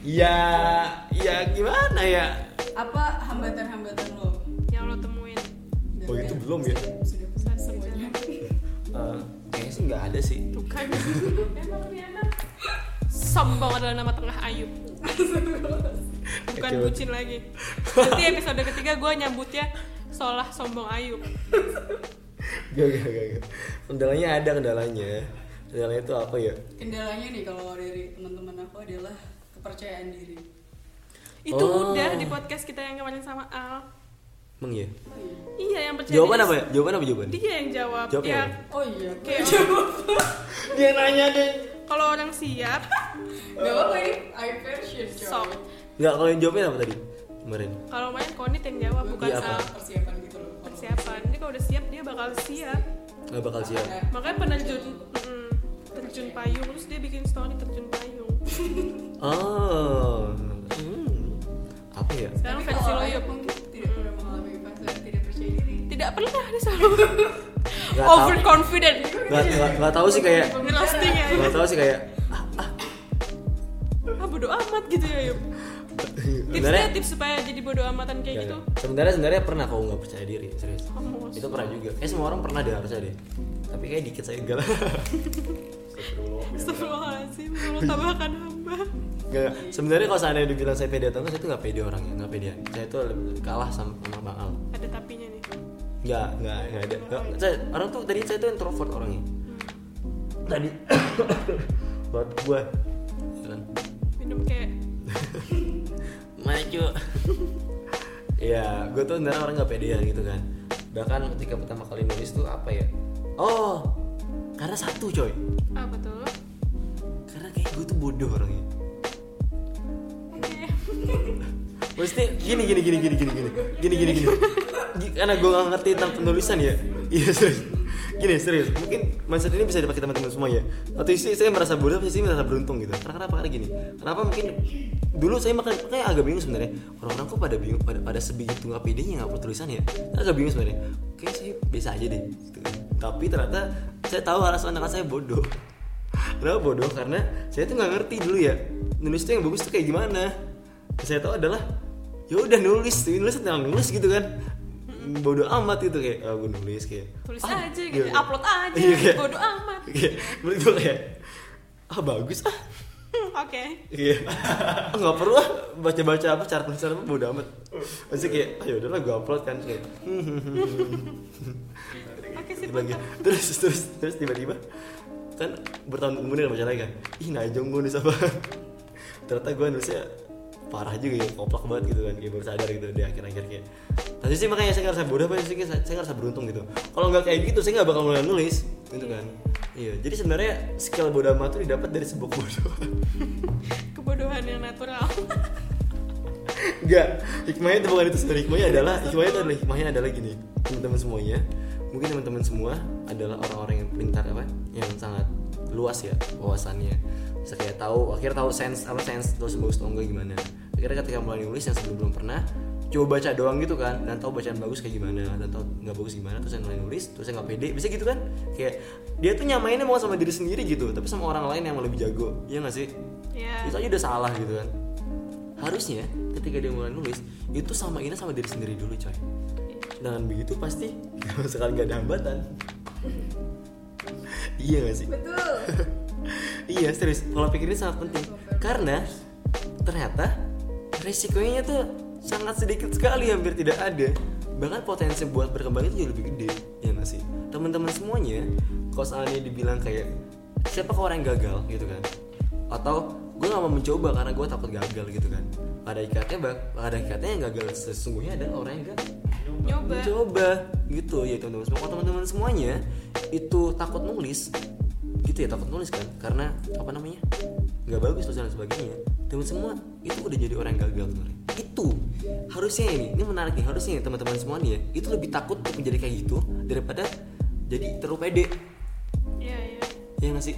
Ya ya gimana ya? Apa hambatan-hambatan lo? Yang lo temuin. Oh, itu belum ya? sudah pesan semuanya Eh, kayaknya sih nggak ada sih. Tuh kan. Emang Riana sombong adalah nama tengah Ayub bukan bucin lagi. Nanti episode ketiga gue nyambutnya solah sombong Ayub gak gak gak gak. kendalanya ada kendalanya. Kendalanya itu apa ya? Kendalanya nih kalau dari teman-teman aku adalah kepercayaan diri. Itu Oh. udah di podcast kita yang kemarin sama Al emang ya? Iya iya yang percaya jawaban diri- apa ya? Jawaban apa jawaban? Dia yang jawab Jawabnya ya. apa? oh iya kayak dia nanya deh. Kalau orang siap. Gak apa-apa ini I version sok. Nggak kalau yang jawabnya apa tadi? Kemarin. Kalau main konit yang jawab bukan Iya, apa? Persiapan gitu loh persiapan. Dia kalau udah siap dia bakal siap. Nggak bakal siap. Makanya penerjun mm, terjun payung. Terus dia bikin story terjun payung. Oh. Hmm. apa ya? Sekarang versi kalau lo Ayub yuk mungkin tidak pernah dia selalu Nggak tahu. overconfident. Nggak nggak nggak tahu sih kayak di ya. nggak tahu sih kayak ah bodo amat gitu ya yuk tipsnya sebenarnya tips supaya jadi bodo amatan kayak nggak, gitu. nggak. sebenarnya sebenarnya pernah kau nggak percaya diri serius. Kamu itu pernah juga. Kayak semua orang pernah deh harusnya deh. Tapi kayak dikit saya enggak lah. Astagfirullahaladzim Allah tambahkan hamba. Nggak, sebenarnya kalau seandainya dibilang saya pede atau enggak, saya tuh nggak pede orangnya, nggak pede. Saya tuh lebih kalah sama, sama Bang Al. ada tapinya Nggak, nggak, nggak ada. Nggak, saya, orang tuh tadi saya tuh introvert orangnya. Tadi buat gua, ya kan? minum kayak maju. ya, gue tuh sebenarnya orang nggak pedean gitu kan. Bahkan ketika pertama kali nulis tuh apa ya? Oh, karena satu coy. apa tuh Karena kayak gue tuh bodoh orangnya. oke Maksudnya gini gini gini gini gini gini gini gini gini Gi- karena gue gak ngerti tentang penulisan ya. Iya serius. Gini serius. Mungkin mindset ini bisa dipakai teman-teman semua ya. Satu sisi saya merasa bodoh sisi merasa beruntung gitu. Karena kenapa? Karena gini. Kenapa mungkin dulu saya makan kayak agak bingung sebenarnya. Orang-orang kok pada bingung pada pada sebegitu nggak pedenya nggak tulisan ya? Agak bingung sebenarnya. Kayak saya biasa aja deh gitu. tapi ternyata saya tahu alasan anak saya bodoh. Kenapa bodoh? Karena saya tuh nggak ngerti dulu ya nulis tuh yang bagus tuh kayak gimana. Saya tahu adalah ya udah nulis, nulis tentang nulis gitu kan. Bodoh amat gitu kayak ah, gue nulis kayak tulis ah, aja gitu iya. upload aja Iya, kayak- bodo amat Kayak gue kayak ah bagus ah. oke Iya. Ah, nggak perlu ah baca-baca apa cara tulisan apa bodoh amat. Maksudnya kayak ayo udahlah gue upload kan kayak oke sih lagi terus terus terus tiba-tiba kan bertahun kemudian baca lagi kan ih najong gue nulis apa ternyata gue nulisnya parah juga ya koplak banget gitu kan kayak baru sadar gitu di akhir-akhir kayak. Tapi sih makanya saya ngerasa bodoh apa sih saya, saya ngerasa beruntung gitu. Kalau nggak kayak gitu saya nggak bakal mulai nulis gitu kan. Iya jadi sebenarnya skill bodoh amat itu didapat dari sebuah kebodohan. Kebodohan yang natural. Enggak, hikmahnya itu bukan itu sebenarnya. Hikmahnya adalah hikmahnya itu adalah hikmahnya adalah gini. Teman-teman semuanya mungkin teman-teman semua adalah orang-orang yang pintar apa yang sangat luas ya wawasannya kayak tahu akhirnya tahu sense apa sense terus bagus atau enggak gimana. Akhirnya ketika mulai nulis yang sebelum belum pernah coba baca doang gitu kan. Dan tahu bacaan bagus kayak gimana dan tahu nggak bagus gimana terus saya mulai nulis terus saya nggak pede bisa gitu kan. Kayak dia tuh nyamainnya mau sama diri sendiri gitu tapi sama orang lain yang lebih jago iya nggak sih? Ya itu aja udah salah gitu kan. Harusnya ketika dia mulai nulis itu samainnya sama diri sendiri dulu coy. Dengan begitu pasti sekali nggak ada hambatan. Iya gak sih? Betul iya serius. Kalau pikir ini sangat penting. Karena ternyata resikonya tuh sangat sedikit sekali hampir tidak ada. Bahkan potensi buat berkembang itu jauh lebih gede ya nggak sih? Teman-teman semuanya kalau seandainya dibilang kayak siapa orang yang gagal? gitu kan. Atau gue gak mau mencoba karena gue takut gagal gitu kan. Pada ikatnya bak pada ikatnya yang gagal. Sesungguhnya adalah orang yang gak nyoba. Mencoba gitu. Ya teman-teman semua teman-teman semuanya itu takut nulis gitu ya takut nulis kan karena apa namanya nggak bagus tulisan dan sebagainya teman semua itu udah jadi orang yang gagal sebenarnya itu harusnya ini ini menarik nih harusnya teman-teman semua nih ya itu lebih takut untuk menjadi kayak gitu daripada jadi terlalu pede Iya, iya. ya nggak sih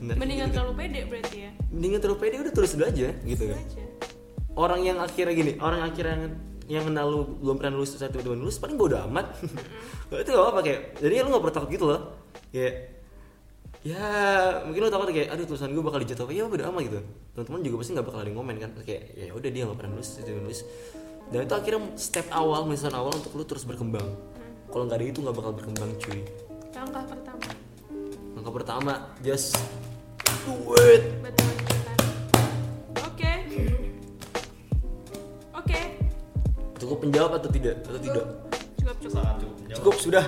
Bener, Mendingan gitu. terlalu pede berarti ya. mendingan terlalu pede udah tulis dulu aja gitu kan Aja. orang yang akhirnya gini orang yang akhirnya yang, yang kenal lu belum pernah lulus terus tiba-tiba lulus paling bodo amat itu gak apa kayak jadi lu gak perlu takut gitu loh kayak ya mungkin lu takut kayak aduh tulisan gue bakal dijatuh ya bodo amat gitu teman-teman juga pasti gak bakal ada yang ngomen kan kayak ya udah dia gak pernah lulus tiba lulus dan itu akhirnya step awal misalnya awal untuk lu terus berkembang kalau nggak ada itu nggak bakal berkembang cuy Langkah pertama. langkah pertama just do it Betul. Oke. Oke. cukup menjawab atau tidak atau tidak Cukup cukup. cukup cukup sudah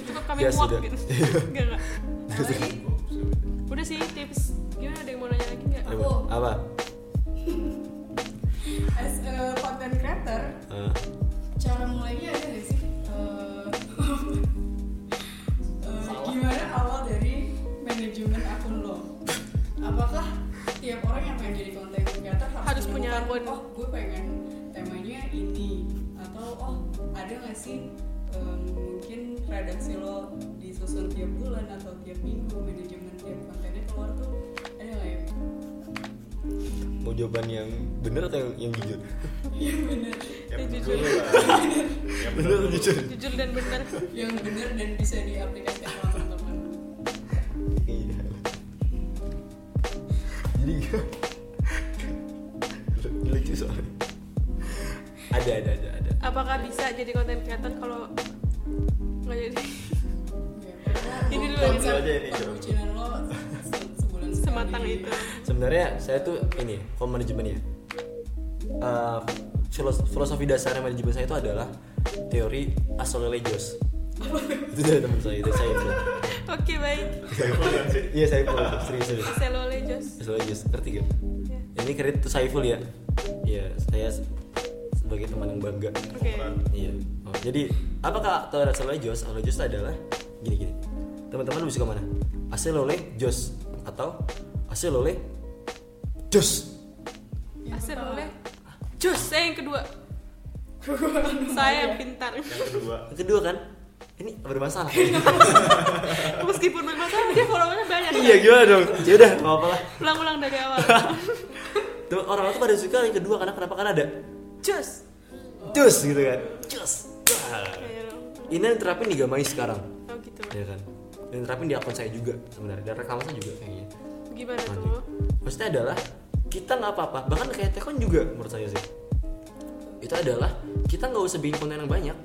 Cukup kami Ya, muak sudah. gitu. Enggak enggak. Udah sih tips. Gimana ada yang mau nanya lagi enggak? Apa? apa as a content creator Eh, cara mulainya ada nggak sih Eh, eh, gimana awal dari manajemen akun lo apakah tiap orang yang pengen jadi content creator harus, Harus punya akun. oh gue pengen temanya ini atau oh ada nggak sih em, mungkin redaksi lo disusun tiap bulan atau tiap minggu manajemen tiap kontennya keluar tuh ada nggak ya? Mau jawaban yang bener atau yang, yang jujur? Iya bener. Yang Ya, betul jujur. Yang bener jujur? Jujur dan benar. yang bener dan bisa diaplikasikan Apakah bisa jadi content creator kalau nggak jadi? Ini dulu aja ini, perbucinan lo sebulan sematang itu? sebenarnya saya tuh ini kalau manajemen ya. Filos- filosofi dasarnya manajemen saya itu adalah teori astrologos itu dari teman saya itu saya itu Oke baik. iya saya itu serius serius. Astrologos ngerti gak? Ya. ini kredit tuh Saiful ya? Iya saya sebagai teman yang bangga Oke. Iya. Oh, jadi apakah teori Asal Jos? Asal Jos adalah gini gini. Teman-teman lebih suka mana? Asal oleh Jos atau Asal oleh Jos? Yang Selole. pertama. Jos. Saya yang kedua. Saya yang pintar. Yang kedua. Yang kedua kan? Ini bermasalah. Meskipun bermasalah dia followernya banyak. iya gimana dong? Ya udah, nggak apa-apa lah. Ulang-ulang dari awal. Tuh, orang tuh pada suka yang kedua karena kenapa? Karena ada Jos. Jos gitu kan. Dong. Ini yang terapin di Gamai sekarang, Oh gitu. ya kan? Dan terapin di akun saya juga sebenarnya. Dan rekaman saya juga kayaknya. Gimana Mandi. tuh? Maksudnya adalah kita nggak apa-apa, bahkan kayak Tekon juga menurut saya sih. Itu adalah kita nggak usah bikin konten yang banyak,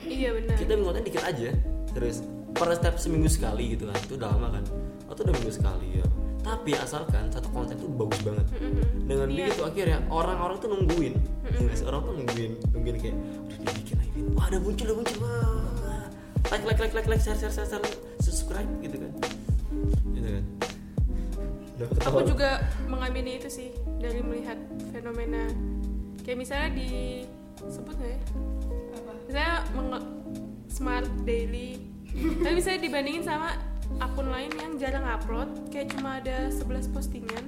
Iya benar. kita bikin konten dikit aja. Terus per step seminggu sekali gitu kan, itu udah lama kan? Atau udah minggu sekali ya. Tapi asalkan satu konten itu bagus banget. Mm-mm. Dengan Iya. begitu akhirnya orang-orang tuh nungguin, ya nggak sih? orang tuh nungguin, nungguin kayak udah dibikin lagi, wah ada muncul, ada muncul, wah like like like like like share share share, share subscribe gitu kan, gitu kan. Udah Aku juga mengamini itu sih dari melihat fenomena kayak misalnya di sebut nggak ya? Apa? Misalnya menge- smart daily. Tapi misalnya dibandingin sama akun lain yang jarang upload, kayak cuma ada 11 postingan,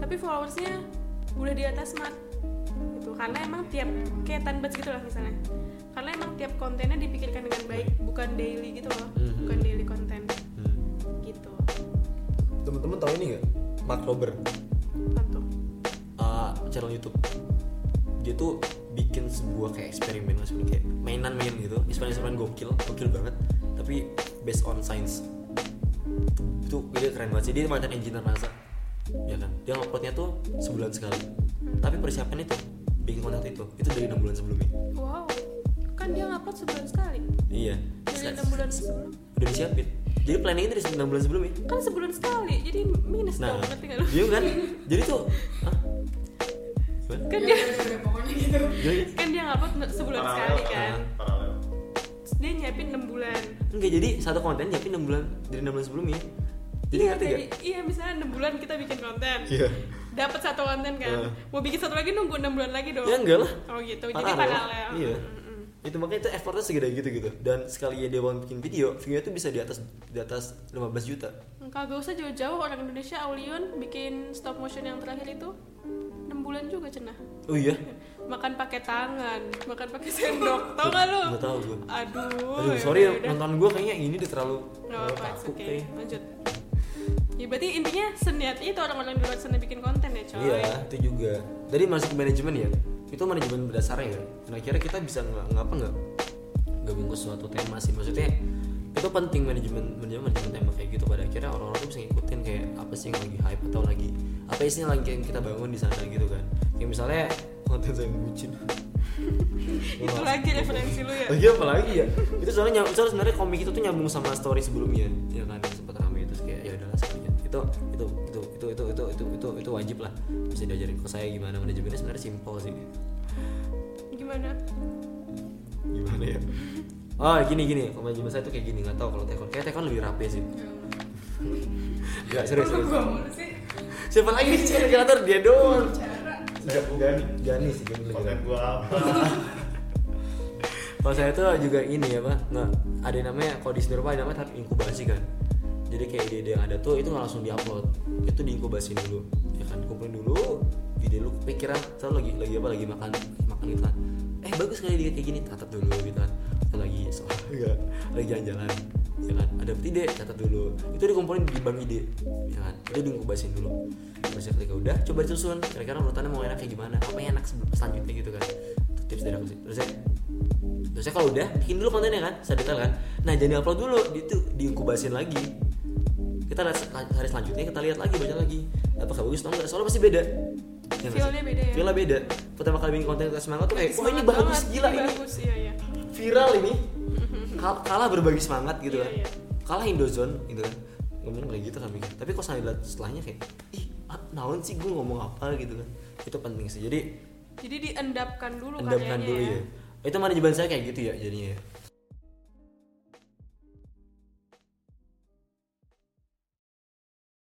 tapi followersnya udah di atas smart. Gitu. Karena emang tiap kayak tanbats gitu lah misalnya. Karena emang tiap kontennya dipikirkan dengan baik, bukan daily gitu loh, Mhm. bukan daily konten Hmm. gitu. Temen-temen tahu ini nggak? Mark Rober, Tentu. uh, channel YouTube. Dia tuh bikin sebuah kayak eksperimen, kayak mainan-main gitu, eksperimen-eksperimen gokil, gokil banget. Tapi based on science. Itu, dia keren banget sih. Dia mantan engineer NASA, ya kan? Dia uploadnya tuh sebulan sekali. Tapi persiapan itu bikin konten itu, itu dari enam bulan sebelumnya. Wow, kan dia ngupload sebulan sekali. Iya. Dari enam bulan sebelum. Udah disiapin. Jadi planning itu dari enam bulan sebelumnya. Kan sebulan sekali, jadi minus Nah, dong, ngerti gak lu? iya kan? Jadi tuh, ah? Kan Ya, dia, kan dia ngupload sebulan sekali kan. Dia nyiapin 6 bulan. Enggak jadi satu konten nyiapin 6 bulan dari 6 bulan sebelumnya. Jadi iya, ngerti jadi, gak? iya misalnya 6 bulan kita bikin konten. Iya. Dapat satu konten kan. Iya. Mau bikin satu lagi nunggu 6 bulan lagi dong. Ya enggak lah. Oh gitu. Jadi Paralel. paralel. Iya. Mm-mm. Itu makanya itu effortnya segede gitu gitu. Dan sekali ya dia mau bikin video, videonya tuh bisa di atas di atas 15 juta. Kagak usah jauh-jauh orang Indonesia Aulion bikin stop motion yang terakhir itu 6 bulan juga cenah. oh iya makan pakai tangan makan pakai sendok tau gak lu nggak tahu gue aduh aduh ya sorry ya udah. nonton gue kayaknya ini deh terlalu apa-apa, kaku oke. kayaknya. Lanjut. Ya berarti intinya seniat itu orang-orang di luar sana bikin konten ya coy. Iya, itu juga. Dari masuk ke manajemen ya, itu manajemen berdasarnya ya. Nah, kira kita bisa nggak ngapa nggak gabung ke suatu tema sih. Maksudnya itu penting manajemen manajemen manajemen tema kayak gitu pada akhirnya orang-orang tuh bisa ngikutin kayak apa sih yang lagi hype atau lagi apa isinya lagi yang kita bangun di sana gitu kan. Kayak misalnya konten saya bucin. Itu lagi referensi lu ya. Lagi apa lagi ya? Itu soalnya soalnya sebenarnya komik itu tuh nyambung sama story sebelumnya, ya kan sempat rame itu kayak ya udahlah sekalian. Itu itu itu itu itu itu itu itu itu wajib lah bisa diajarin ke saya gimana manajemennya sebenarnya simpel sih. Gimana? Gimana ya? Oh gini gini, manajemen saya tuh kayak gini nggak tahu kalau tekon kayak tekon lebih rapi sih. Gak serius serius. Gua mulu sih. Siapa lagi sih kreator dia doang? Gani sih Gani lebih konten rapi. gua apa Kalau saya tuh juga ini ya pak, nggak ada yang namanya kalau di sendiri ada namanya tahap inkubasi kan. Jadi kayak ide-ide yang ada tuh itu nggak langsung diupload, itu diinkubasin dulu, ya kan dikumpulin dulu, ide lu pikiran, selalu lagi lagi apa lagi makan makan gitu kan. Eh bagus kali dia kayak gini, catat dulu gitu kan. Kita lagi soal enggak lagi jalan-jalan, ya kan. Ada ide, catat dulu. Itu dikumpulin di bank ide, ya kan. Itu diinkubasin dulu. Terus ketika udah coba disusun, kira-kira urutannya mau enak kayak gimana, apa yang enak selanjutnya gitu kan. Itu tips dari aku sih. Terus saya Terus saya kalau udah bikin dulu kontennya kan, saya detail kan. Nah jadi upload dulu, itu diinkubasin lagi. Kita hari selanjutnya kita lihat lagi baca lagi. Apakah bagus atau enggak? Soalnya pasti beda. Ya? Feel-nya beda ya? Feel-nya beda. Pertama kali bikin konten kita semangat tuh kayak, wah ini bagus banget, gila ini, bagus iya iya. viral ini. Kal- kalah berbagi semangat gitu Iya, kan. iya. Kalah Indozone gitu kan. Ngomong kayak gitu kan. Tapi kok saya lihat setelahnya kayak, ih, ah, naon sih gue ngomong apa gitu kan. Itu penting sih. Jadi Jadi diendapkan dulu endapkan karyanya dulu ya. Itu manajemen saya kayak gitu ya jadinya ya.